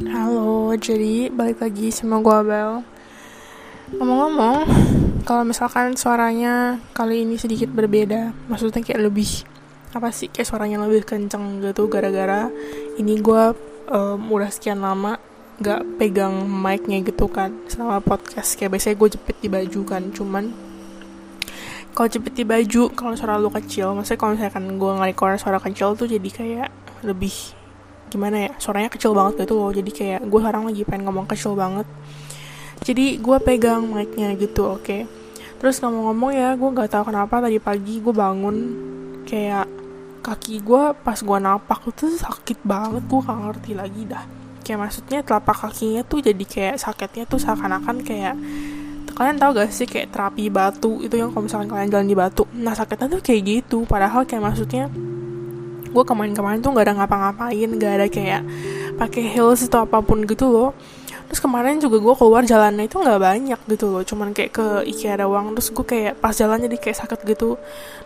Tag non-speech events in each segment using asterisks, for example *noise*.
Halo, jadi balik lagi sama gue Abel Ngomong-ngomong, kalau misalkan suaranya kali ini sedikit berbeda Maksudnya kayak lebih, apa sih, kayak suaranya lebih kenceng gitu Gara-gara ini gue um, udah sekian lama gak pegang mic-nya gitu kan Selama podcast, kayak biasanya gue jepit di baju kan Cuman kalau jepit di baju kalau suara lu kecil maksudnya kalau misalkan gue nge-record suara kecil tuh jadi kayak lebih gimana ya suaranya kecil banget gitu loh. Jadi kayak gue sekarang lagi pengen ngomong kecil banget. Jadi gue pegang mic-nya gitu oke. Okay? terus ngomong-ngomong ya gue nggak tahu kenapa tadi pagi gue bangun kayak kaki gue pas gue napak itu sakit banget gue gak ngerti lagi dah. Kayak maksudnya telapak kakinya tuh jadi kayak sakitnya tuh seakan-akan kayak kalian tahu gak sih kayak terapi batu itu yang kalau misalkan kalian jalan di batu nah sakitnya tuh kayak gitu. Padahal kayak maksudnya gue kemarin-kemarin tuh gak ada ngapa-ngapain gak ada kayak pakai heels atau apa pun gitu loh. Terus kemarin juga gue keluar jalannya itu nggak banyak gitu loh. Cuman kayak ke IKEA doang terus gue kayak pas jalan jadi kayak sakit gitu.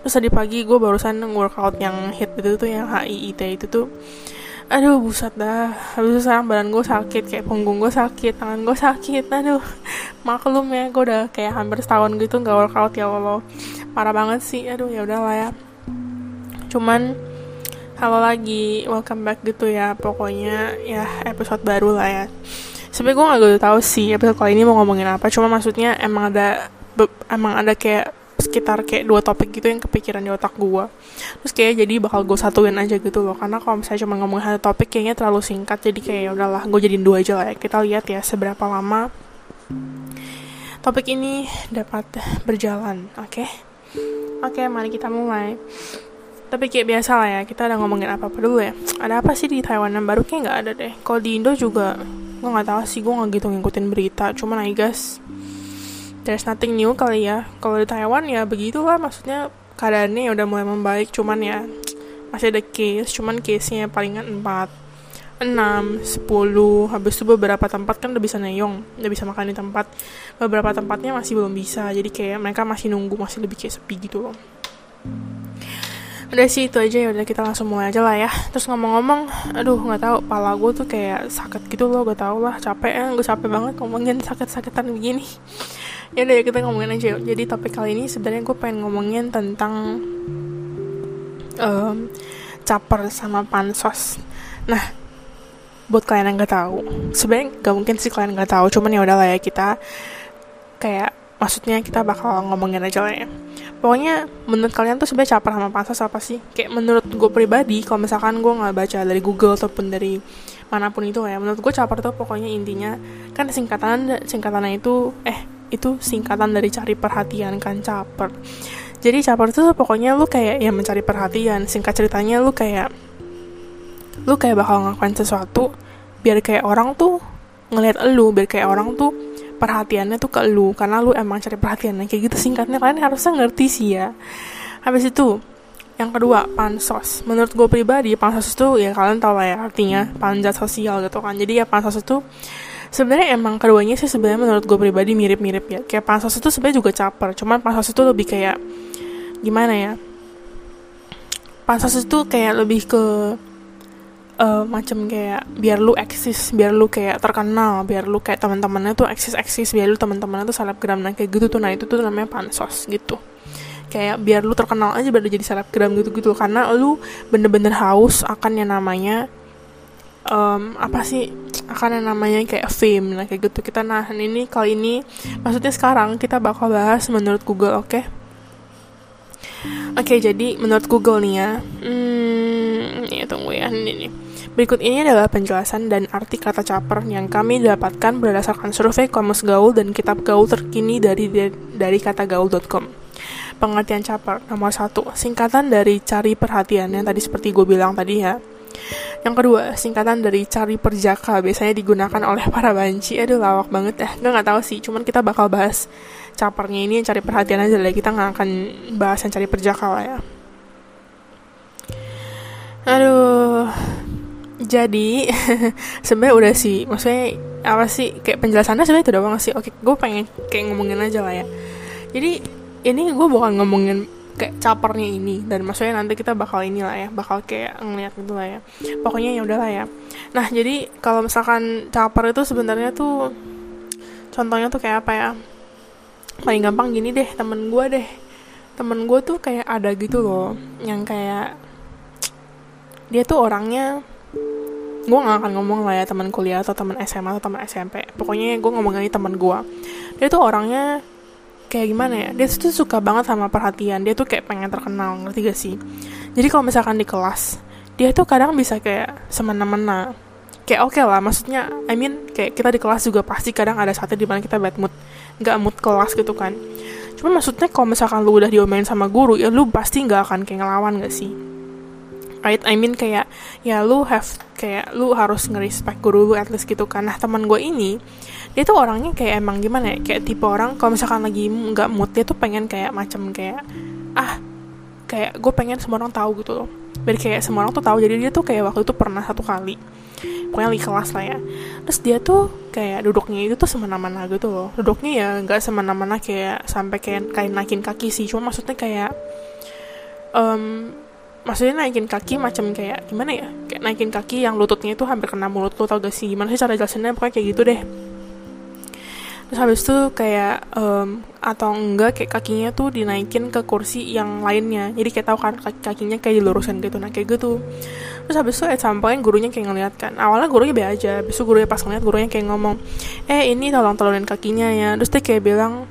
Terus tadi pagi gue barusan workout yang hit itu tuh yang HIIT itu tuh. Aduh buset dah. Habis itu sekarang badan gue sakit kayak punggung gue sakit tangan gue sakit. Aduh maklum ya gue udah kayak hampir setahun gitu nggak workout ya allah. Parah banget sih. Aduh ya udahlah ya. Cuman halo lagi welcome back gitu ya. Pokoknya ya episode baru lah ya. Sebenarnya gue nggak gitu tahu sih episode kali ini mau ngomongin apa. Cuma maksudnya emang ada emang ada kayak sekitar kayak dua topik gitu yang kepikiran di otak gue terus kayak jadi bakal gue satuin aja gitu loh. Karena kalau misalnya cuma ngomongin satu topik kayaknya terlalu singkat. Jadi kayak ya udahlah gue jadiin dua aja lah ya. Kita lihat ya seberapa lama topik ini dapat berjalan oke? Okay? oke okay, mari kita mulai tapi kayak biasa lah ya kita udah ngomongin apa apa dulu ya. Ada apa sih di Taiwan yang baru? Kayak nggak ada deh. Kalau di Indo juga gue nggak tahu sih gue nggak gitu ngikutin berita. Cuman I guess there's nothing new kali ya. Kalau di Taiwan ya begitulah maksudnya keadaannya udah mulai membaik. Cuman ya masih ada case. Cuman case-nya palingan 4 6, 10 habis itu beberapa tempat kan udah bisa neyong udah bisa makan di tempat. Beberapa tempatnya masih belum bisa. Jadi kayak mereka masih nunggu masih lebih kayak sepi gitu loh udah sih itu aja. Ya udah kita langsung mulai aja lah ya. Terus ngomong-ngomong aduh nggak tahu pala gue tuh kayak sakit gitu loh gak tau lah. Capek ya gue capek banget ngomongin sakit-sakitan begini. Ya udah ya kita ngomongin aja jadi topik kali ini sebenarnya gue pengen ngomongin tentang um, caper sama pansos. Nah buat kalian yang nggak tahu sebenarnya gak mungkin sih kalian nggak tahu. Cuman ya udahlah ya kita kayak maksudnya kita bakal ngomongin aja lah ya pokoknya menurut kalian tuh sebenarnya caper sama pansos apa sih? Kayak menurut gue pribadi kalau misalkan gue nggak baca dari Google ataupun dari mana pun itu ya menurut gue caper tuh pokoknya intinya kan singkatan singkatannya itu eh itu singkatan dari cari perhatian kan caper. Jadi caper tuh pokoknya lu kayak ya mencari perhatian. Singkat ceritanya lu kayak lu kayak bakal ngelakuin sesuatu biar kayak orang tuh ngelihat lu biar kayak orang tuh perhatiannya tuh ke lu karena lu emang cari perhatian kayak gitu singkatnya kalian harusnya ngerti sih ya. Habis itu yang kedua pansos. Menurut gue pribadi pansos itu ya kalian tau lah ya artinya panjat sosial gitu kan. Jadi ya pansos itu sebenarnya emang keduanya sih sebenarnya menurut gue pribadi mirip-mirip ya. Kayak pansos itu sebenarnya juga caper cuman pansos itu lebih kayak gimana ya? Pansos itu kayak lebih ke uh, macam kayak biar lu eksis biar lu kayak terkenal biar lu kayak teman-temannya tuh eksis eksis biar lu teman-temannya tuh selebgram nah kayak gitu tuh. Nah itu tuh namanya pansos gitu. Kayak biar lu terkenal aja biar lu jadi selebgram gitu gitu karena lu bener-bener haus akan yang namanya um, apa sih akan yang namanya kayak fame. Nah kayak gitu. Kita nah ini kali ini maksudnya sekarang kita bakal bahas menurut Google oke? Okay? oke okay, jadi menurut Google nih ya. Hmm ya tunggu ya ini nih Berikut ini adalah penjelasan dan arti kata caper yang kami dapatkan berdasarkan survei Kamus Gaul dan kitab gaul terkini dari dari kata gaul.com. Pengertian caper nomor satu, singkatan dari cari perhatian yang tadi seperti gue bilang tadi ya. Yang kedua, singkatan dari cari perjaka biasanya digunakan oleh *laughs* para banci. Aduh lawak banget ya. Gue nggak tahu sih, cuman kita bakal bahas capernya ini yang cari perhatian aja lah. Kita nggak akan bahas yang cari perjaka lah ya. Aduh, jadi *laughs* sebenarnya udah sih. Maksudnya apa sih kayak penjelasannya sebenarnya itu doang sih. Oke gue pengen kayak ngomongin aja lah ya. Jadi ini gue bukan ngomongin kayak capernya ini. Dan maksudnya nanti kita bakal inilah ya bakal kayak ngeliat gitu lah ya. Pokoknya ya udahlah ya. Nah jadi kalau misalkan caper itu sebenarnya tuh contohnya tuh kayak apa ya? Paling gampang gini deh temen gue deh. Temen gue tuh kayak ada gitu loh yang kayak dia tuh orangnya gue gak akan ngomong lah ya teman kuliah atau teman SMA atau teman SMP pokoknya gue ngomong ini teman gue dia tuh orangnya kayak gimana ya? Dia tuh suka banget sama perhatian. Dia tuh kayak pengen terkenal ngerti gak sih? Jadi kalau misalkan di kelas dia tuh kadang bisa kayak semena-mena. Kayak oke okay lah maksudnya I mean kayak kita di kelas juga pasti kadang ada saatnya di mana kita bad mood. Nggak mood kelas gitu kan. Cuma maksudnya kalau misalkan lu udah diomelin sama guru ya lu pasti nggak akan kayak ngelawan gak sih right? I mean kayak ya lu have kayak lu harus ngerespect guru lu at least gitu kan. Nah teman gue ini dia tuh orangnya kayak emang gimana ya? Kayak tipe orang kalau misalkan lagi nggak mood dia tuh pengen kayak macam kayak ah kayak gue pengen semua orang tahu gitu loh. Jadi kayak semua orang tuh tahu. Jadi dia tuh kayak waktu itu pernah satu kali. Pokoknya di kelas lah ya. Terus dia tuh kayak duduknya itu tuh semena-mena gitu loh. Duduknya ya nggak semena-mena kayak sampai kayak kayak naikin kaki sih. Cuma maksudnya kayak um, maksudnya naikin kaki macam kayak gimana ya? Kayak naikin kaki yang lututnya itu hampir kena mulut lo tau gak sih? Gimana sih cara jelasinnya? Pokoknya kayak gitu deh. Terus habis itu kayak um, atau enggak kayak kakinya tuh dinaikin ke kursi yang lainnya. Jadi kayak tahu kan kaki kakinya kayak dilurusin gitu. Nah kayak gitu. Terus habis itu some point gurunya kayak ngeliat kan. Awalnya gurunya be aja. Habis itu gurunya pas ngeliat gurunya kayak ngomong eh ini tolong tolongin kakinya ya. Terus dia kayak bilang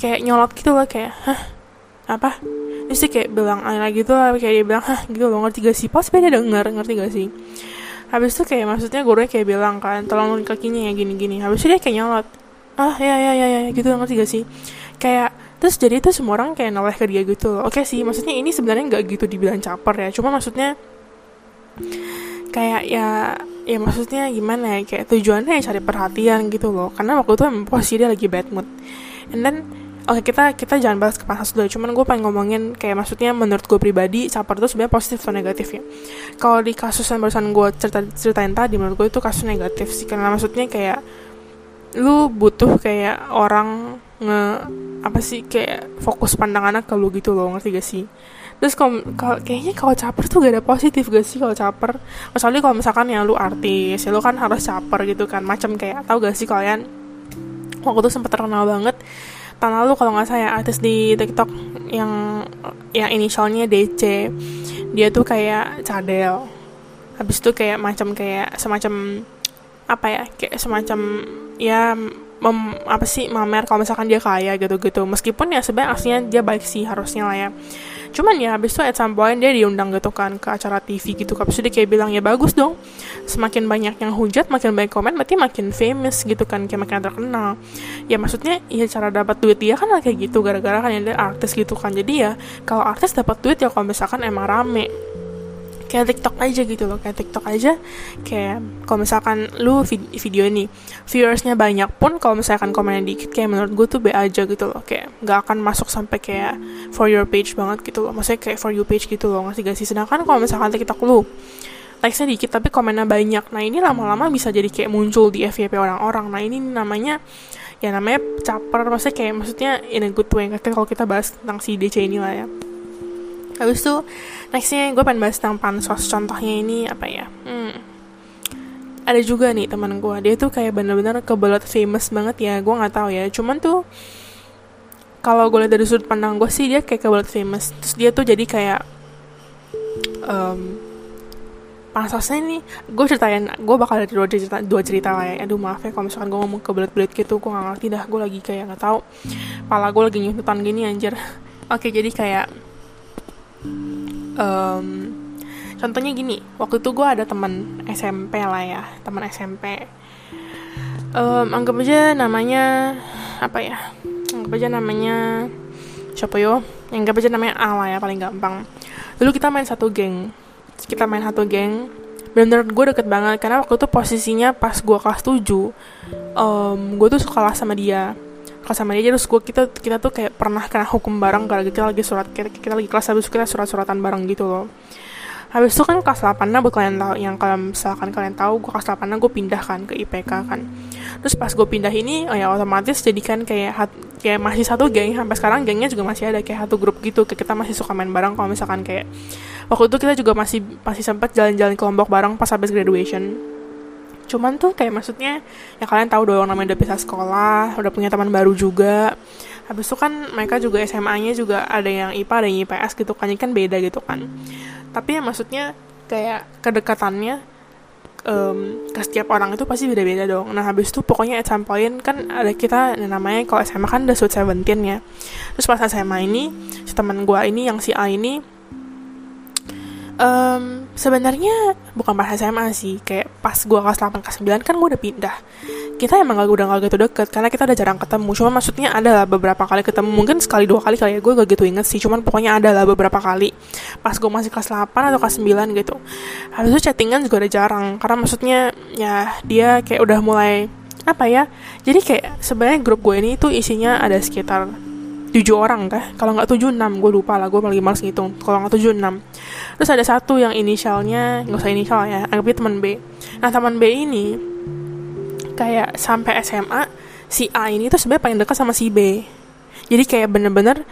kayak nyolot gitu loh kayak hah apa? Terus dia kayak bilang aneh gitu lah kayak dia bilang hah gitu loh ngerti gak sih? Pas dia denger ngerti gak sih? Habis itu kayak maksudnya gurunya kayak bilang kan tolong kakinya ya gini-gini. Habis itu dia kayak nyolot ah ya ya ya ya gitu ngerti gak sih? Kayak terus jadi itu semua orang kayak noleh ke dia gitu loh. Oke sih maksudnya ini sebenarnya nggak gitu dibilang caper ya cuma maksudnya kayak ya ya maksudnya gimana ya kayak tujuannya ya cari perhatian gitu loh. Karena waktu itu emang posisi dia lagi bad mood. And then oke kita kita jangan bahas ke panas dulu cuman gue pengen ngomongin kayak maksudnya menurut gue pribadi caper itu sebenarnya positif atau negatif ya. Kalau di kasus yang barusan gue cerita ceritain tadi menurut gue itu kasus negatif sih. Karena maksudnya kayak lu butuh kayak orang nge apa sih kayak fokus pandangannya ke lu gitu loh ngerti gak sih? Terus kalau kayaknya kalau caper tuh gak ada positif gak sih kalau caper? Misalnya kalau misalkan ya lu artis ya lu kan harus caper gitu kan macam kayak tau gak sih kalian? Waktu itu sempat terkenal banget tahun lalu kalau nggak saya artis di TikTok yang yang inisialnya DC dia tuh kayak cadel. Habis itu kayak macam kayak semacam apa ya kayak semacam ya mem, apa sih mamer kalau misalkan dia kaya gitu-gitu. Meskipun ya sebenarnya aslinya dia baik sih harusnya lah ya. Cuman ya habis itu at some point dia diundang gitu kan ke acara TV gitu habis itu dia kayak bilang ya bagus dong semakin banyak yang hujat makin banyak komen berarti makin famous gitu kan kayak makin terkenal. Ya maksudnya ya cara dapat duit dia kan kayak gitu gara-gara kan dia artis gitu kan. Jadi ya kalau artis dapat duit ya kalau misalkan emang rame kayak TikTok aja gitu loh kayak TikTok aja. Kayak kalau misalkan lu vid video ini viewersnya banyak pun kalau misalkan komennya dikit kayak menurut gue tuh be aja gitu loh. Kayak nggak akan masuk sampai kayak for your page banget gitu loh. Maksudnya kayak for you page gitu loh ngasih gak sih? Sedangkan kalau misalkan TikTok lu likesnya dikit tapi komennya banyak nah ini lama-lama bisa jadi kayak muncul di FYP orang-orang. Nah ini namanya ya namanya caper maksudnya kayak maksudnya in a good way kalau kita bahas tentang si DC ini lah ya habis itu nextnya gue pengen bahas tentang pansos contohnya ini apa ya? Hmm. ada juga nih teman gue dia tuh kayak bener-bener kebelet famous banget ya. Gue nggak tahu ya. Cuman tuh kalau gue lihat dari sudut pandang gue sih dia kayak kebelet famous. Terus dia tuh jadi kayak um, pansosnya nih gue ceritain gue bakal ada dua cerita dua cerita lah ya. Aduh maaf ya kalau misalkan gue ngomong kebelet-belet gitu gue gak ngerti dah. Gue lagi kayak nggak tahu. Pala gue lagi nyusutan gini anjir. Oke jadi kayak um, contohnya gini waktu itu gue ada teman SMP lah ya teman SMP um, anggap aja namanya apa ya anggap aja namanya siapa yo? Anggap aja namanya A ya paling gampang. Dulu kita main satu geng kita main satu geng bener gue deket banget karena waktu itu posisinya pas gue kelas 7 um, gue tuh sekolah sama dia kelas sama dia terus gue kita kita tuh kayak pernah kena hukum bareng gara kita lagi surat kita, kita lagi kelas habis kita surat-suratan bareng gitu loh. Habis itu kan kelas 8 nah buat kalian tahu yang kalau misalkan kalian tahu gue kelas 8 gue pindah kan ke IPK kan. Terus pas gue pindah ini oh ya otomatis jadi kan kayak hat, kayak masih satu geng sampai sekarang gengnya juga masih ada kayak satu grup gitu kayak kita masih suka main bareng kalau misalkan kayak waktu itu kita juga masih masih sempat jalan-jalan kelompok bareng pas habis graduation cuman tuh kayak maksudnya ya kalian tahu dong namanya udah pisah sekolah udah punya teman baru juga habis itu kan mereka juga SMA-nya juga ada yang IPA ada yang IPS gitu kan kan beda gitu kan tapi ya maksudnya kayak kedekatannya um, ke setiap orang itu pasti beda-beda dong. Nah habis itu pokoknya at some point kan ada kita namanya kalau SMA kan udah Sweet Seventeen ya. Terus pas SMA ini si teman gue ini yang si A ini um, sebenarnya bukan pas SMA sih kayak pas gue kelas 8 kelas 9 kan gue udah pindah. Kita emang gak, udah gak gitu deket karena kita udah jarang ketemu. Cuma maksudnya ada lah beberapa kali ketemu. Mungkin sekali dua kali kali ya gue gak gitu inget sih. Cuman pokoknya ada lah beberapa kali. Pas gue masih kelas 8 atau kelas 9 gitu. Habis chattingan juga udah jarang karena maksudnya ya dia kayak udah mulai apa ya jadi kayak sebenarnya grup gue ini tuh isinya ada sekitar tujuh orang kah? Kalau nggak tujuh enam. Gue lupa lah gue lagi males ngitung. Kalau nggak tujuh enam. Terus ada satu yang inisialnya nggak usah inisial ya anggapnya teman B. Nah teman B ini kayak sampai SMA si A ini tuh sebenarnya paling dekat sama si B. Jadi kayak bener-bener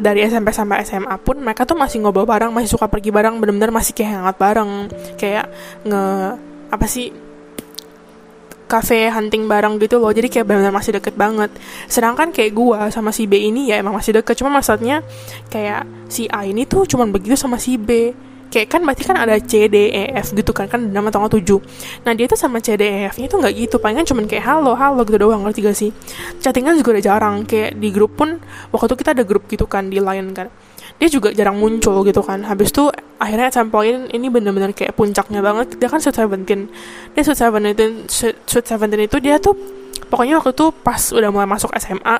dari SMP sampai SMA pun mereka tuh masih ngobrol bareng masih suka pergi bareng bener-bener masih kayak hangat bareng. Kayak nge apa sih cafe hunting bareng gitu loh. Jadi kayak benar-benar masih deket banget. Sedangkan kayak gua sama si B ini ya emang masih deket. Cuma maksudnya kayak si A ini tuh cuman begitu sama si B. Kayak kan berarti kan ada C D E F gitu kan. Kan nama tanggal tujuh. Nah dia tuh sama C D E F nya tuh nggak gitu. Palingan cuman kayak halo halo gitu doang. Ngerti gak sih? Chattingan juga udah jarang. Kayak di grup pun waktu itu kita ada grup gitu kan di line kan dia juga jarang muncul gitu kan. Habis itu akhirnya sampelin ini bener-bener kayak puncaknya banget. Dia kan Sweet Seventeen. Dia Sweet Seventeen Sweet Seventeen itu dia tuh pokoknya waktu itu pas udah mulai masuk SMA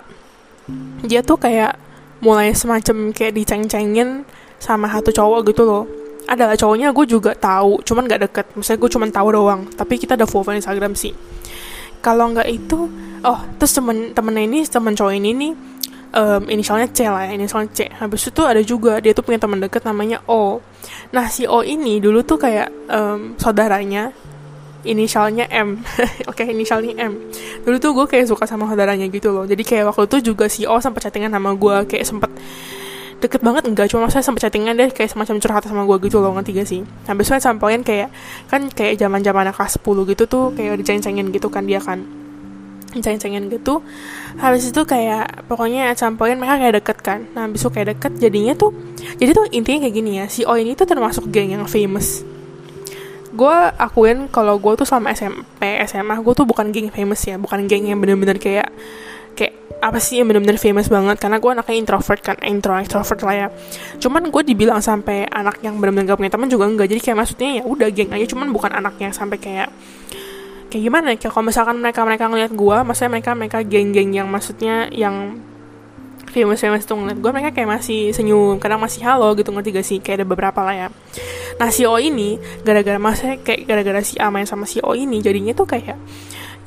dia tuh kayak mulai semacam kayak diceng-cengin sama satu cowok gitu loh. Adalah cowoknya gue juga tahu cuman gak deket. Misalnya gue cuman tahu doang tapi kita ada follow Instagram sih. Kalau nggak itu oh terus temen temennya ini temen cowok ini nih um, inisialnya C lah ya inisialnya C. Habis itu ada juga dia tuh punya teman deket namanya O. Nah si O ini dulu tuh kayak um, saudaranya inisialnya M. *laughs* Oke okay, inisialnya M. Dulu tuh gue kayak suka sama saudaranya gitu loh. Jadi kayak waktu itu juga si O sempat chattingan sama gue kayak sempet deket banget enggak. Cuma saya sempat chattingan deh kayak semacam curhat sama gue gitu loh ngerti gak sih? Habis itu sampein kayak kan kayak zaman zaman kelas 10 gitu tuh kayak diceng-cengin gitu kan dia kan ceng-cengen gitu. Habis itu kayak pokoknya sampein mereka kayak deket kan. Nah habis itu kayak deket jadinya tuh jadi tuh intinya kayak gini ya si O ini tuh termasuk geng yang famous. Gue akuin kalau gue tuh selama SMP SMA gue tuh bukan geng famous ya. Bukan geng yang bener-bener kayak kayak apa sih yang bener-bener famous banget. Karena gue anaknya introvert kan intro extrovert lah ya. Cuman gue dibilang sampai anak yang bener-bener gak punya teman juga enggak. Jadi kayak maksudnya ya udah geng aja cuman bukan anak yang sampai kayak kayak gimana? Ya kayak kalau misalkan mereka mereka ngeliat gue maksudnya mereka mereka geng-geng yang maksudnya yang famous famous tuh ngeliat gue mereka kayak masih senyum kadang masih halo gitu ngerti gak sih? Kayak ada beberapa lah ya. Nah si O ini gara-gara masa kayak gara-gara si A main sama si O ini jadinya tuh kayak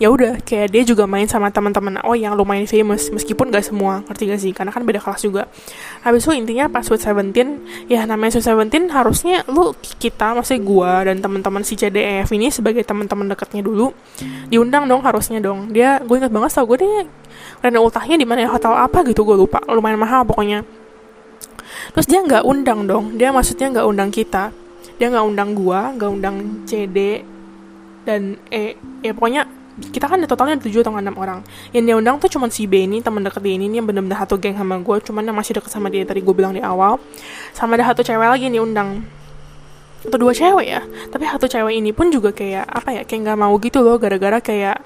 ya udah kayak dia juga main sama teman-teman oh yang lumayan famous meskipun gak semua ngerti gak sih? Karena kan beda kelas juga. Habis itu intinya pas Sweet Seventeen ya namanya Sweet Seventeen harusnya lu kita maksudnya gua dan teman-teman si CDF ini sebagai teman-teman dekatnya dulu diundang dong harusnya dong. Dia gue inget banget tau gue deh renda ultahnya di mana ya? Hotel apa gitu gue lupa. Lumayan mahal pokoknya. Terus dia nggak undang dong. Dia maksudnya nggak undang kita. Dia nggak undang gua nggak undang CD dan E. Ya pokoknya kita kan totalnya ada tujuh atau enam orang. Yang dia undang tuh cuma si B ini teman deket dia ini yang bener-bener satu geng sama gue cuman yang masih deket sama dia tadi gue bilang di awal. Sama ada satu cewek lagi yang diundang. Atau dua cewek ya. Tapi satu cewek ini pun juga kayak apa ya kayak nggak mau gitu loh gara-gara kayak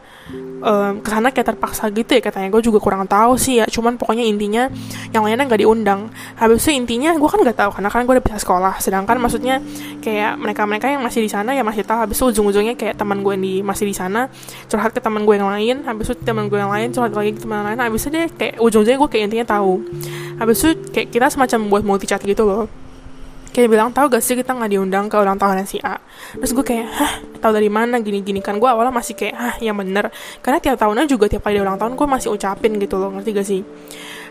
um, ke sana kayak terpaksa gitu ya katanya gue juga kurang tahu sih ya. Cuman pokoknya intinya yang lainnya nggak diundang. Habis itu intinya gue kan nggak tahu karena kan gue udah bisa sekolah. Sedangkan maksudnya kayak mereka mereka yang masih di sana ya masih tahu. Habis itu ujung-ujungnya kayak teman gue yang di masih di sana curhat ke teman gue yang lain. Habis itu teman gue yang lain curhat lagi ke teman lain. Habis itu deh kayak ujung-ujungnya gue kayak intinya tahu. Habis itu kayak kita semacam buat multi chat gitu loh kayak bilang tahu gak sih kita nggak diundang ke ulang tahun si A? Terus gue kayak hah? Tahu dari mana gini gini kan gue awalnya masih kayak hah yang bener. Karena tiap tahunnya juga tiap kali ulang tahun gue masih ucapin gitu loh ngerti gak sih?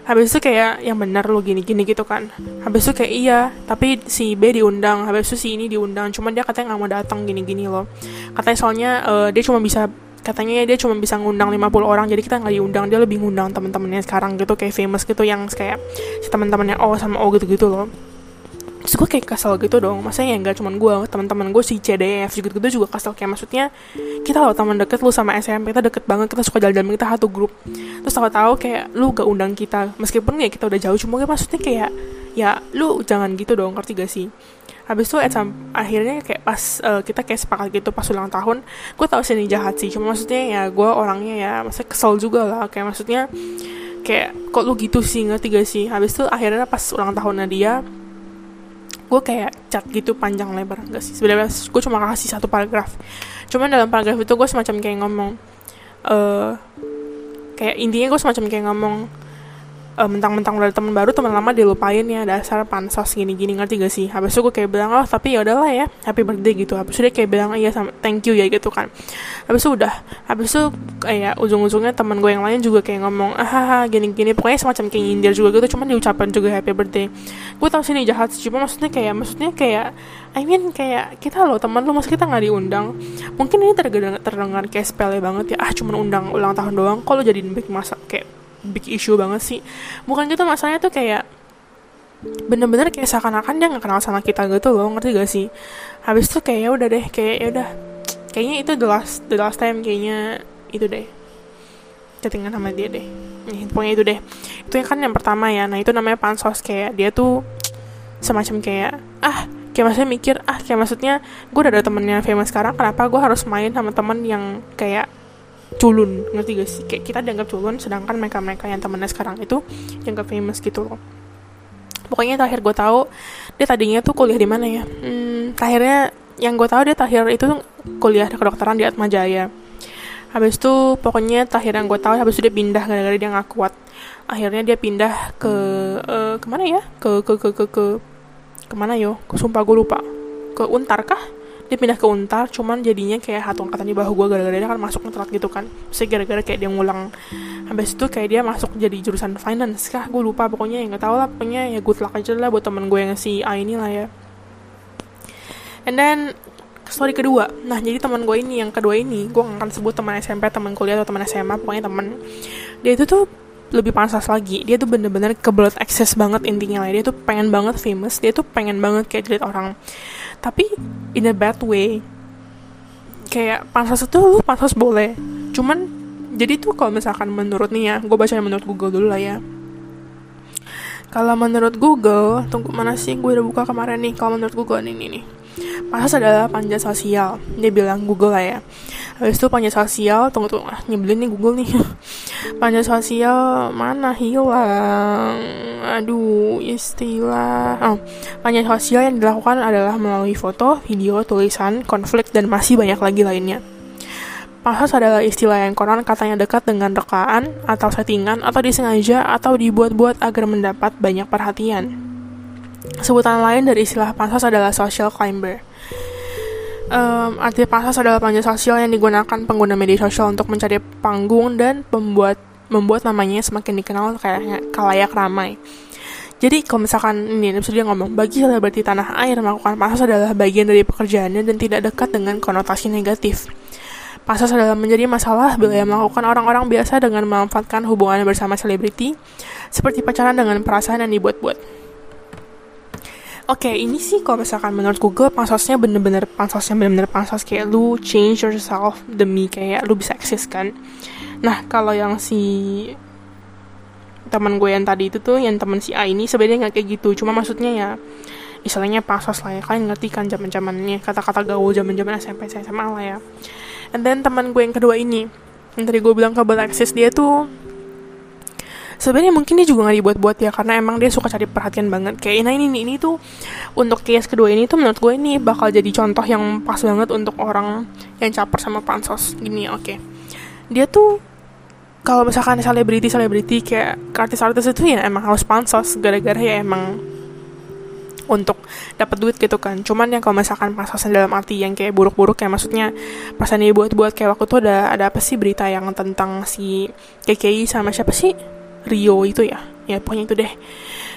Habis itu kayak yang bener lo gini gini gitu kan. Habis itu kayak iya tapi si B diundang habis itu si ini diundang cuman dia katanya nggak mau datang gini gini loh. Katanya soalnya uh, dia cuma bisa katanya dia cuma bisa ngundang 50 orang jadi kita nggak diundang dia lebih ngundang teman-temannya sekarang gitu kayak famous gitu yang kayak si teman-temannya O sama O gitu-gitu loh terus gue kayak kesel gitu dong. Masanya ya nggak cuma gue teman-teman gue si CDF gitu gitu juga kesel. Kayak maksudnya kita loh teman deket lu sama SMP kita deket banget kita suka jalan-jalan kita satu grup. Terus tahu-tahu kayak lu gak undang kita meskipun ya kita udah jauh cuma maksudnya kayak ya lu jangan gitu dong ngerti gak sih? Habis itu akhirnya kayak pas uh, kita kayak sepakat gitu pas ulang tahun gue tau sih ini jahat sih. Cuma maksudnya ya gue orangnya ya maksudnya kesel juga lah. Kayak maksudnya kayak kok lu gitu sih ngerti gak sih? Habis itu akhirnya pas ulang tahunnya dia gue kayak chat gitu panjang lebar enggak sih? Sebenarnya gue cuma kasih satu paragraf. Cuman dalam paragraf itu gue semacam kayak ngomong uh, kayak intinya gue semacam kayak ngomong uh, mentang-mentang udah ada teman baru teman lama dilupain ya dasar pansos gini-gini ngerti gak sih? Habis itu gue kayak bilang oh tapi ya udahlah ya happy birthday gitu. Habis itu dia kayak bilang iya sama thank you ya gitu kan. Habis itu udah habis itu kayak ujung-ujungnya teman gue yang lain juga kayak ngomong ah gini-gini. Pokoknya semacam kayak nyindir juga gitu cuman diucapkan juga happy birthday. Gue tau sih ini jahat sih cuma maksudnya kayak maksudnya kayak I mean kayak kita loh teman lu masa kita nggak diundang. Mungkin ini terdengar terdengar kayak sepele banget ya ah cuma undang ulang tahun doang kalau jadi big masa? Kayak big issue banget sih. Bukan gitu masalahnya tuh kayak bener-bener kayak seakan-akan dia nggak kenal sama kita gitu loh ngerti gak sih? Habis itu kayak ya udah deh kayak ya udah. Kayaknya itu the last the last time kayaknya itu deh. Chattingan sama dia deh. Nih pokoknya itu deh. Itu kan yang pertama ya. Nah itu namanya pansos. Kayak dia tuh semacam kayak ah kayak maksudnya mikir ah kayak maksudnya gue udah ada temennya famous sekarang kenapa gue harus main sama temen yang kayak culun. Ngerti gak sih? Kayak kita dianggap culun sedangkan mereka mereka yang temennya sekarang itu dianggap famous gitu loh. Pokoknya terakhir gue tahu dia tadinya tuh kuliah di mana ya? Hmm, terakhirnya yang gue tahu dia terakhir itu kuliah kedokteran di Atma Jaya habis itu pokoknya terakhir yang gue tahu habis itu dia pindah gara-gara dia nggak kuat. Akhirnya dia pindah ke uh, ke mana ya? Ke ke ke ke ke ke mana yo? Sumpah gue lupa. Ke Untar kah dia pindah ke Untar cuman jadinya kayak satu angkatan di bawah gue gara-gara dia kan masuk telat gitu kan. Terus gara-gara kayak dia ngulang. Habis itu kayak dia masuk jadi jurusan finance kah? Gue lupa pokoknya ya nggak tahu lah pokoknya ya good luck aja lah buat temen gue yang si A ini lah ya. And then story kedua. Nah jadi teman gue ini yang kedua ini gue akan sebut teman SMP teman kuliah atau teman SMA pokoknya teman dia itu tuh lebih panas lagi. Dia tuh bener-bener kebelet akses banget intinya lah. Dia tuh pengen banget famous dia tuh pengen banget kayak jadi orang tapi in a bad way. Kayak pansos itu lu pansos boleh. Cuman jadi tuh kalau misalkan menurut nih ya gue baca menurut Google dulu lah ya. Kalau menurut Google tunggu mana sih gue udah buka kemarin nih kalau menurut Google ini nih Pansos adalah panjat sosial dia bilang Google lah ya habis itu panjat sosial tunggu tunggu ah, nyebelin nih Google nih. *laughs* Panjat sosial mana? Hilang. Aduh istilah. Oh, panjat sosial yang dilakukan adalah melalui foto video tulisan konflik dan masih banyak lagi lainnya. Pansos adalah istilah yang konon katanya dekat dengan rekaan atau settingan atau disengaja atau dibuat-buat agar mendapat banyak perhatian. Sebutan lain dari istilah pansos adalah social climber um, arti pansos adalah panjat sosial yang digunakan pengguna media sosial untuk mencari panggung dan membuat membuat namanya semakin dikenal kayak kalayak ramai. Jadi kalau misalkan ini bisa dia ngomong bagi selebriti tanah air melakukan pansos adalah bagian dari pekerjaannya dan tidak dekat dengan konotasi negatif. Pansos adalah menjadi masalah bila yang melakukan orang-orang biasa dengan memanfaatkan hubungan bersama selebriti seperti pacaran dengan perasaan yang dibuat-buat. Oke, okay, ini sih kalau misalkan menurut Google pansosnya bener-bener pansosnya bener-bener pansos kayak lu change yourself demi kayak lu bisa eksis kan. Nah, kalau yang si teman gue yang tadi itu tuh yang teman si A ini sebenarnya nggak kayak gitu. Cuma maksudnya ya istilahnya pansos lah ya kalian ngerti kan zaman zamannya kata-kata gaul zaman zaman SMP SMA lah ya. And then teman gue yang kedua ini yang tadi gue bilang ke eksis dia tuh sebenarnya mungkin dia juga nggak dibuat-buat ya karena emang dia suka cari perhatian banget. Kayak nah ini ini, ini tuh untuk case kedua ini tuh menurut gue ini bakal jadi contoh yang pas banget untuk orang yang caper sama pansos. Gini oke. Okay. dia tuh kalau misalkan selebriti selebriti kayak artis-artis itu ya emang harus pansos gara-gara ya emang untuk dapat duit gitu kan. Cuman yang kalau misalkan pasosan dalam arti yang kayak buruk-buruk kayak maksudnya pasan dia buat-buat kayak waktu itu ada ada apa sih berita yang tentang si KKI sama siapa sih Rio itu ya. Ya pokoknya itu deh.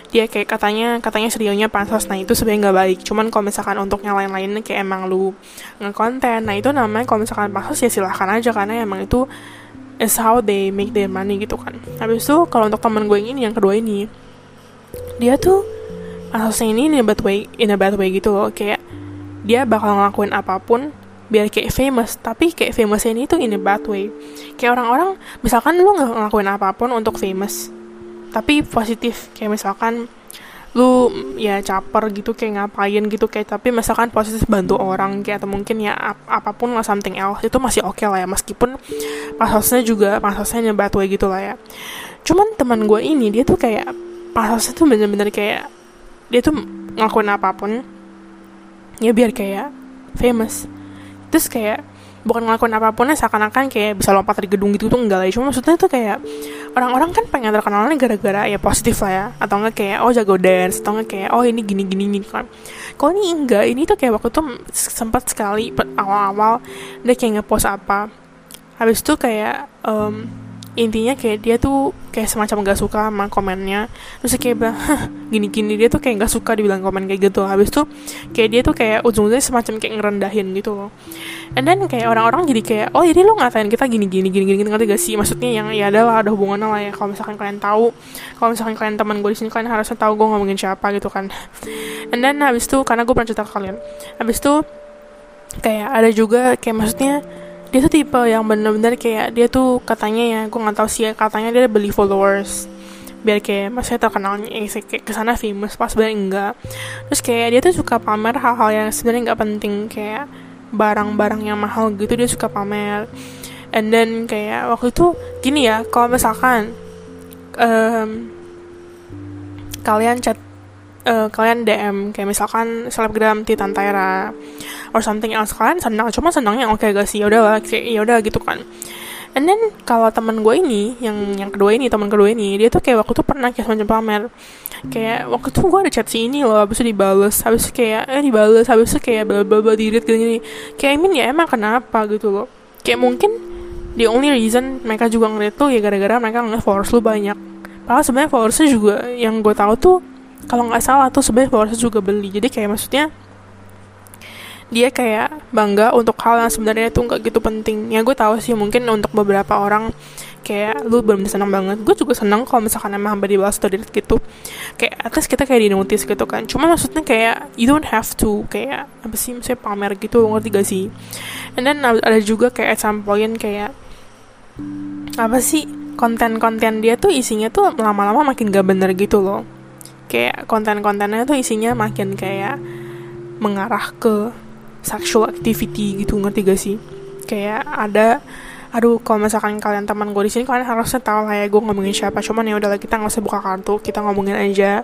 Dia kayak katanya katanya serionya pansos nah itu sebenarnya nggak baik. Cuman kalau misalkan untuk yang lain-lainnya kayak emang lu ngekonten nah itu namanya kalau misalkan pansos ya silahkan aja. Karena emang itu is how they make their money gitu kan. Habis itu kalau untuk teman gue yang ini yang kedua ini dia tuh pansosnya ini in a bad way in a bad way gitu loh. Kayak dia bakal ngelakuin apa pun biar kayak famous. Tapi kayak famous ini tuh in a bad way. Kayak orang-orang misalkan lu nggak ngelakuin apa pun untuk famous tapi positif. Kayak misalkan lu ya caper gitu kayak ngapain gitu kayak tapi misalkan positif bantu orang kayak atau mungkin ya ap apa pun lah something else itu masih oke okay lah ya. Meskipun pasosnya juga pasosnya bad way gitu lah ya. Cuman teman gue ini dia tuh kayak pasosnya tuh bener-bener kayak dia tuh ngelakuin apa pun ya biar kayak famous terus kayak bukan ngelakuin apa pun seakan-akan kayak bisa lompat dari gedung gitu tuh enggak lah cuma maksudnya tuh kayak orang-orang kan pengen terkenalnya gara-gara ya positif lah ya. Atau enggak kayak oh jago dance atau enggak kayak oh ini gini gini gini. Kan kalau ini enggak ini tuh kayak waktu tuh sempat sekali awal-awal dia kayak ngepost apa. Habis itu kayak um, intinya kayak dia tuh kayak semacam gak suka sama komennya. Terus kayak bilang gini-gini dia tuh kayak gak suka dibilang komen kayak gitu. Habis tuh kayak dia tuh kayak ujung-ujungnya semacam kayak ngerendahin gitu loh. And then kayak orang-orang jadi kayak oh jadi lo ngatain kita gini-gini gini-gini ngerti gak sih? Maksudnya yang ya adalah ada hubungannya lah ya. Kalau misalkan kalian tahu kalau misalkan kalian teman gue di sini kalian harusnya tahu gue ngomongin siapa gitu kan. And then habis tuh karena gue pernah cerita ke kalian habis tuh kayak ada juga kayak maksudnya dia tuh tipe yang bener-bener kayak dia tuh katanya ya gue nggak tahu sih ya, katanya dia beli followers. Biar kayak maksudnya terkenalnya eh, kayak ke sana famous pas sebenarnya enggak. Terus kayak dia tuh suka pamer hal-hal yang sebenarnya nggak penting kayak barang-barang yang mahal gitu dia suka pamer. And then kayak waktu itu gini ya kalau misalkan um, kalian chat uh, kalian DM kayak misalkan selebgram Titan Tyra or something else kalian senang cuma senangnya oke okay gak sih? Ya udah kayak ya udah gitu kan. And then kalau teman gue ini yang yang kedua ini teman kedua ini dia tuh kayak waktu tuh pernah kayak semacam pamer. Kayak waktu tuh gue ada chat si ini loh habis itu dibales habis itu kayak eh dibales habis itu kayak bla bla bla dirit gini gini. Kayak I mean ya emang kenapa gitu loh. Kayak mungkin the only reason mereka juga ngeliat tuh ya gara-gara mereka ngeliat followers lu banyak. Padahal sebenarnya followersnya juga yang gue tahu tuh kalau nggak salah tuh sebenarnya followersnya juga beli. Jadi kayak maksudnya dia kayak bangga untuk hal yang sebenarnya itu nggak gitu penting. Ya gue tahu sih mungkin untuk beberapa orang kayak lu belum senang banget. Gue juga senang kalau misalkan emang hamba dibalas di gitu. Kayak atas kita kayak di notice gitu kan. Cuma maksudnya kayak you don't have to kayak apa sih misalnya pamer gitu ngerti gak sih? And then ada juga kayak at some point kayak apa sih konten-konten dia tuh isinya tuh lama-lama makin gak bener gitu loh kayak konten-kontennya tuh isinya makin kayak mengarah ke sexual activity gitu ngerti gak sih? Kayak ada aduh kalau misalkan kalian teman gue di sini kalian harusnya tahu lah ya gue ngomongin siapa. Cuman ya udahlah kita nggak usah buka kartu kita ngomongin aja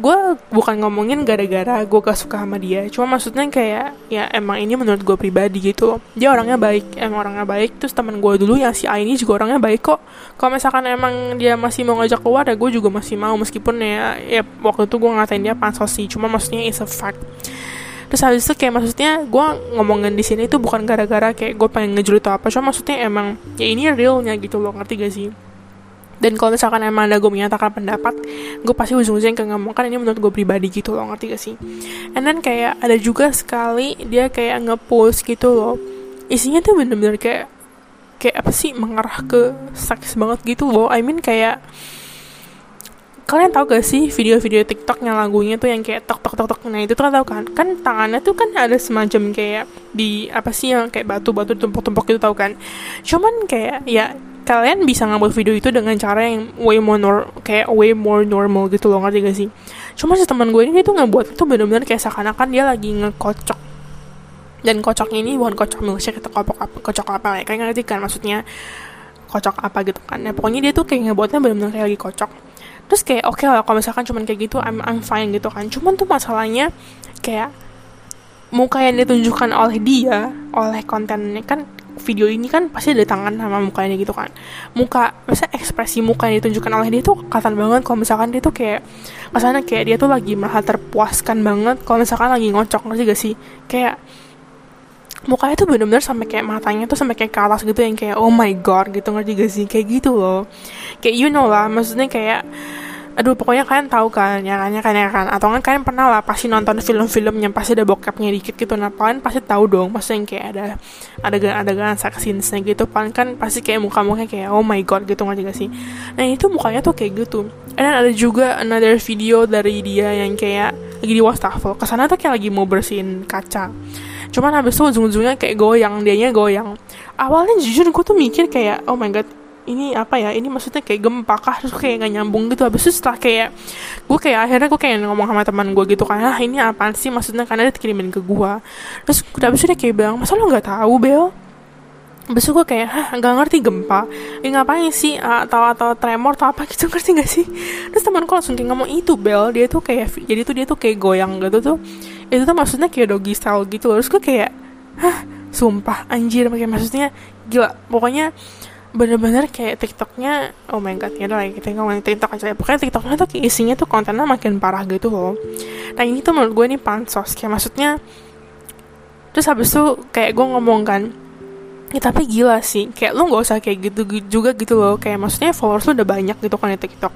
gue bukan ngomongin gara-gara gue gak suka sama dia. Cuma maksudnya kayak ya emang ini menurut gue pribadi gitu. Dia orangnya baik emang orangnya baik. Terus teman gue dulu yang si A ini juga orangnya baik kok. Kalau misalkan emang dia masih mau ngajak keluar ya gue juga masih mau. Meskipun ya ya waktu itu gue ngatain dia pansos sih. Cuma maksudnya it's a fact. Terus habis itu kayak maksudnya gue ngomongin di sini itu bukan gara-gara kayak gue pengen ngejulit atau apa. Cuma maksudnya emang ya ini realnya gitu loh. Ngerti gak sih dan kalau misalkan emang ada gue menyatakan pendapat gue pasti ujung-ujungnya kayak ngomong kan ini menurut gue pribadi gitu loh ngerti gak sih? And then kayak ada juga sekali dia kayak ngepost gitu loh. Isinya tuh bener-bener kayak kayak apa sih mengarah ke seks banget gitu loh. I mean kayak kalian tahu gak sih video-video TikTok yang lagunya tuh yang kayak tok tok tok tok nah itu tuh kan kan? Kan tangannya tuh kan ada semacam kayak di apa sih yang kayak batu-batu tumpuk-tumpuk gitu tahu kan? Cuman kayak ya kalian bisa ngambil video itu dengan cara yang way more nor kayak way more normal gitu loh ngerti gak sih? Cuma si teman gue ini tuh ngebuat itu benar-benar kayak seakan-akan dia lagi ngekocok. Dan kocoknya ini bukan kocok milkshake atau kocok apa kocok apa ya kayak ngerti kan maksudnya? Kocok apa gitu kan. Ya pokoknya dia tuh kayak ngebuatnya benar-benar kayak lagi kocok. Terus kayak oke okay lah kalau misalkan cuman kayak gitu I'm I'm fine gitu kan. Cuman tuh masalahnya kayak muka yang ditunjukkan oleh dia oleh kontennya kan video ini kan pasti ada tangan sama mukanya gitu kan. Muka masa ekspresi muka yang ditunjukkan oleh dia tuh kelihatan banget. Kalau misalkan dia tuh kayak kesannya kayak dia tuh lagi merasa terpuaskan banget. Kalau misalkan lagi ngocok ngerti gak sih? Kayak mukanya tuh bener-bener sampai kayak matanya tuh sampai kayak ke atas gitu yang kayak oh my god gitu. Ngerti gak sih? Kayak gitu loh. Kayak you know lah maksudnya kayak aduh pokoknya kalian tahu kan ya kan ya kan? Atau kan kalian pernah lah pasti nonton film-film yang pasti ada bokapnya dikit gitu. Nah kalian pasti tahu dong pasti yang kayak ada adegan adegan sex scenes gitu. Paling kan pasti kayak muka-mukanya kayak oh my god gitu nggak sih? Nah itu mukanya tuh kayak gitu. Dan ada juga another video dari dia yang kayak lagi di wastafel. Ke sana tuh kayak lagi mau bersihin kaca. Cuman habis itu ujung-ujungnya kayak goyang dianya goyang. Awalnya jujur gue tuh mikir kayak oh my god ini apa ya ini maksudnya kayak gempa kah? Terus kayak gak nyambung gitu. Habis itu setelah kayak gue kayak akhirnya gue kayak ngomong sama teman gue gitu kan ah ini apaan sih? Maksudnya karena dia kirimin ke gue terus udah habis itu dia kayak bilang masa lo nggak tahu bel? Habis gue kayak, hah gak ngerti gempa. Ya ngapain sih, atau atau tremor atau apa gitu *laughs* Ngerti gak sih? Terus temanku langsung kayak ngomong itu Bel Dia tuh kayak, jadi tuh dia tuh kayak goyang gitu tuh. Itu tuh maksudnya kayak doggy style gitu. Terus gue kayak, hah sumpah anjir. Kayak maksudnya gila. Pokoknya bener-bener kayak TikToknya oh my god ya lah kita ngomongin TikTok aja. Ya pokoknya TikToknya tuh isinya tuh kontennya makin parah gitu loh. Nah ini tuh menurut gue ini pansos kayak maksudnya terus habis itu kayak gue ngomong kan ya tapi gila sih kayak lu nggak usah kayak gitu juga gitu loh. Kayak maksudnya followers lu udah banyak gitu kan di TikTok.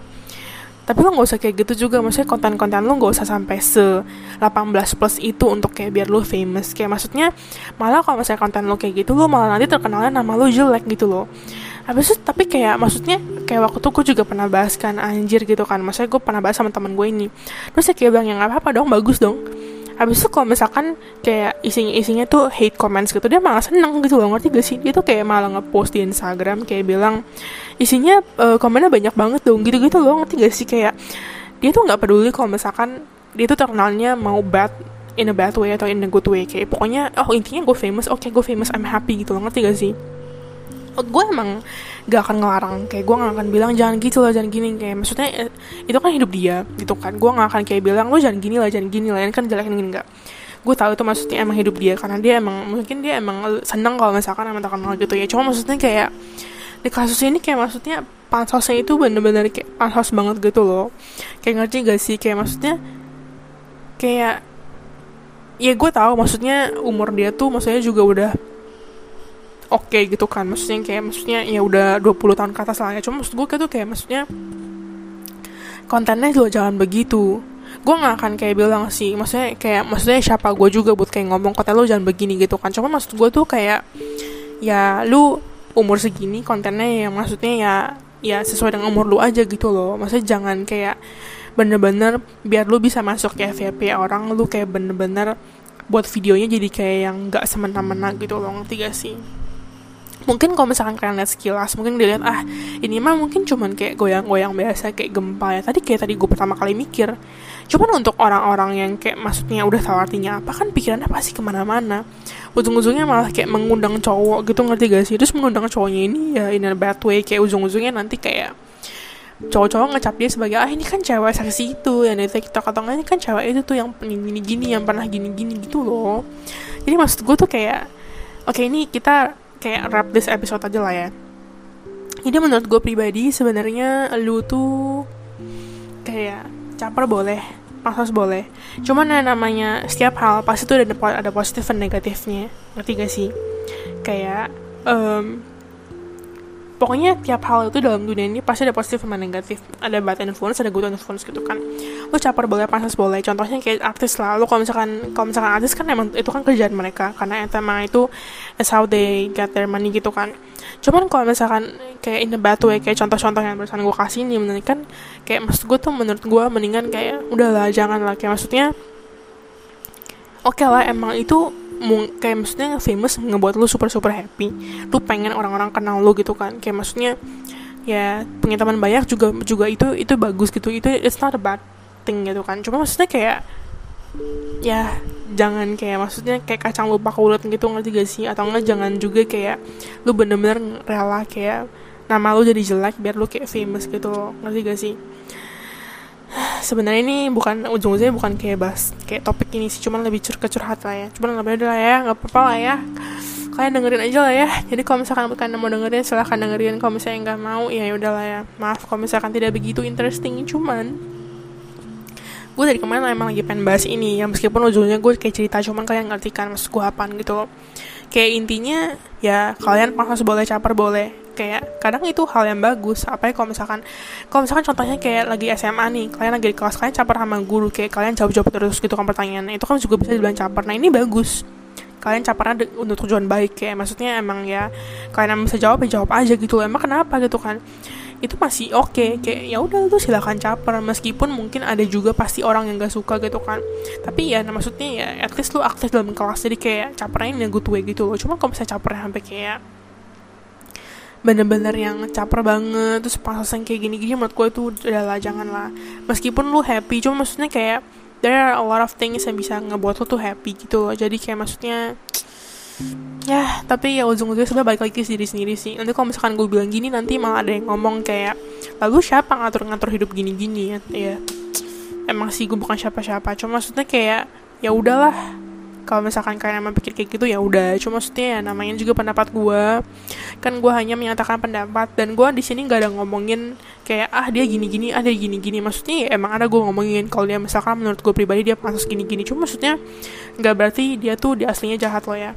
Tapi lo nggak usah kayak gitu juga maksudnya konten-konten lo nggak usah sampai se 18 plus itu untuk kayak biar lo famous. Kayak maksudnya malah kalau misalnya konten lo kayak gitu lo malah nanti terkenalnya nama lo jelek gitu loh habis itu tapi kayak maksudnya kayak waktu itu gue juga pernah bahas kan anjir gitu kan. Maksudnya gue pernah bahas sama teman gue ini. Terus ya kayak bilang yang apa apa dong bagus dong. Habis itu kalau misalkan kayak isinya isinya tuh hate comments gitu dia malah seneng gitu loh ngerti gak sih? Dia tuh kayak malah ngepost di Instagram kayak bilang isinya uh, komennya banyak banget dong gitu gitu loh ngerti gak sih? Kayak dia tuh nggak peduli kalau misalkan dia tuh terkenalnya mau bad in a bad way atau in a good way. Kayak pokoknya oh intinya gue famous oke okay, gue famous I'm happy gitu loh ngerti gak sih gue emang gak akan ngelarang. Kayak gue gak akan bilang jangan gitu lah jangan gini. Kayak maksudnya eh, itu kan hidup dia gitu kan. Gue gak akan kayak bilang lo jangan gini lah jangan gini lah. Kan jelek gini enggak. Gue tahu itu maksudnya emang hidup dia karena dia emang mungkin dia emang seneng kalau misalkan emang terkenal gitu ya. Cuma maksudnya kayak di kasus ini kayak maksudnya pansosnya itu bener-bener kayak pansos banget gitu loh. Kayak ngerti gak sih? Kayak maksudnya kayak ya gue tahu maksudnya umur dia tuh maksudnya juga udah oke okay gitu kan. Maksudnya kayak maksudnya ya udah 20 tahun ke atas lah ya. Cuma maksud gue tuh kayak maksudnya kontennya juga jangan begitu. Gue gak akan kayak bilang sih maksudnya kayak maksudnya siapa gue juga buat kayak ngomong konten lo jangan begini gitu kan. Cuma maksud gue tuh kayak ya lu umur segini kontennya yang maksudnya ya ya sesuai dengan umur lu aja gitu loh. Maksudnya jangan kayak bener-bener biar lu bisa masuk ke FYP orang lu kayak bener-bener buat videonya jadi kayak yang gak semena-mena gitu loh. Ngerti gak sih mungkin kalau misalkan kalian lihat sekilas mungkin dilihat ah ini mah mungkin cuman kayak goyang-goyang biasa kayak gempa ya. Tadi kayak tadi gue pertama kali mikir. Cuman untuk orang-orang yang kayak maksudnya udah tahu artinya apa kan pikirannya pasti ke mana-mana. Ujung-ujungnya malah kayak mengundang cowok gitu ngerti gak sih? Terus mengundang cowoknya ini ya in a bad way kayak ujung-ujungnya nanti kayak cowok-cowok ngecap dia sebagai ah ini kan cewek saksi itu yang dari TikTok atau enggak ini kan cewek itu tuh yang gini-gini yang pernah gini-gini gitu loh. Jadi maksud gue tuh kayak oke okay, ini kita kayak wrap this episode aja lah ya. Jadi menurut gue pribadi sebenarnya lu tuh kayak caper boleh pasos boleh. Cuman yang namanya setiap hal pasti tuh ada ada positif dan negatifnya. Ngerti gak sih? Kayak um, pokoknya tiap hal itu dalam dunia ini pasti ada positif sama negatif. Ada bad influence ada good influence gitu kan. Lo caper boleh panas boleh. Contohnya kayak artis lah. Lo kalau misalkan kalau misalkan artis kan emang itu kan kerjaan mereka. Karena emang itu is how they get their money gitu kan. Cuman kalau misalkan kayak in a bad way kayak contoh-contoh yang barusan gue kasih ini menurut kan kayak maksud gue tuh menurut gue mendingan kayak udahlah jangan lah kayak maksudnya oke okay lah emang itu kayak maksudnya famous ngebuat lu super super happy. Lu pengen orang-orang kenal lu gitu kan. Kayak maksudnya ya punya teman banyak juga juga itu itu bagus gitu. Itu it's not a bad thing gitu kan. Cuma maksudnya kayak ya jangan kayak maksudnya kayak kacang lupa kulit gitu ngerti gak sih? Atau enggak jangan juga kayak lu bener-bener rela kayak nama lu jadi jelek biar lu kayak famous gitu ngerti gak sih sebenarnya ini bukan ujung-ujungnya bukan kayak bahas kayak topik ini sih cuman lebih cur curhat lah ya. Cuman nggak beda lah ya nggak apa-apa lah ya. Kalian dengerin aja lah ya. Jadi kalau misalkan kalian mau dengerin silahkan dengerin. Kalau misalnya nggak mau ya udah lah ya. Maaf kalau misalkan tidak begitu interesting cuman gue dari kemarin emang lagi pengen bahas ini. Ya meskipun ujungnya gue kayak cerita cuman kalian ngerti kan maksud gue apaan gitu. Loh kayak intinya ya kalian panas boleh caper boleh kayak kadang itu hal yang bagus. Apa ya kalau misalkan kalau misalkan contohnya kayak lagi SMA nih kalian lagi di kelas kalian caper sama guru kayak kalian jawab-jawab terus gitu kan pertanyaannya. Itu kan juga bisa dibilang caper. Nah ini bagus. Kalian capernya untuk tujuan baik kayak maksudnya emang ya kalian bisa jawab ya jawab aja gitu emang kenapa gitu kan? Itu masih oke okay. kayak ya udah tuh silakan caper. Meskipun mungkin ada juga pasti orang yang gak suka gitu kan. Tapi ya nah, maksudnya ya at least lu aktif dalam kelas. Jadi kayak capernya in good way gitu loh. Cuma kalau misalnya capernya sampai kayak bener-bener yang caper banget terus pas kayak gini-gini menurut gue itu adalah jangan lah. Meskipun lu happy cuma maksudnya kayak there are a lot of things yang bisa ngebuat lu tuh happy gitu loh. Jadi kayak maksudnya ya tapi ya ujung-ujungnya sebenarnya balik lagi sendiri sendiri sih. Nanti kalau misalkan gue bilang gini nanti malah ada yang ngomong kayak lalu siapa ngatur-ngatur hidup gini-gini? Ya, ya. Emang sih gue bukan siapa-siapa cuma maksudnya kayak ya udahlah kalau misalkan kalian emang pikir kayak gitu ya udah. Cuma maksudnya ya namanya juga pendapat gue kan gue hanya menyatakan pendapat dan gue di sini nggak ada ngomongin kayak ah dia gini gini ah dia gini gini maksudnya ya emang ada gue ngomongin kalau dia misalkan menurut gue pribadi dia pantas gini gini cuma maksudnya nggak berarti dia tuh di aslinya jahat loh ya.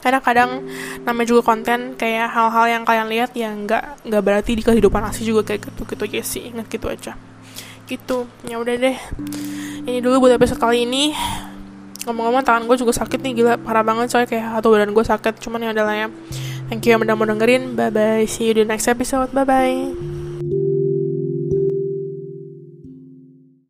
Kadang-kadang namanya juga konten kayak hal-hal yang kalian lihat yang nggak nggak berarti di kehidupan asli juga kayak gitu gitu aja sih. Ingat gitu aja. Gitu. Ya udah deh. Ini dulu buat episode kali ini ngomong-ngomong tangan gue juga sakit nih gila. Parah banget soalnya kayak atau badan gue sakit cuman ya adalah ya. Thank you yang udah mau dengerin. Bye bye see you di next episode. Bye bye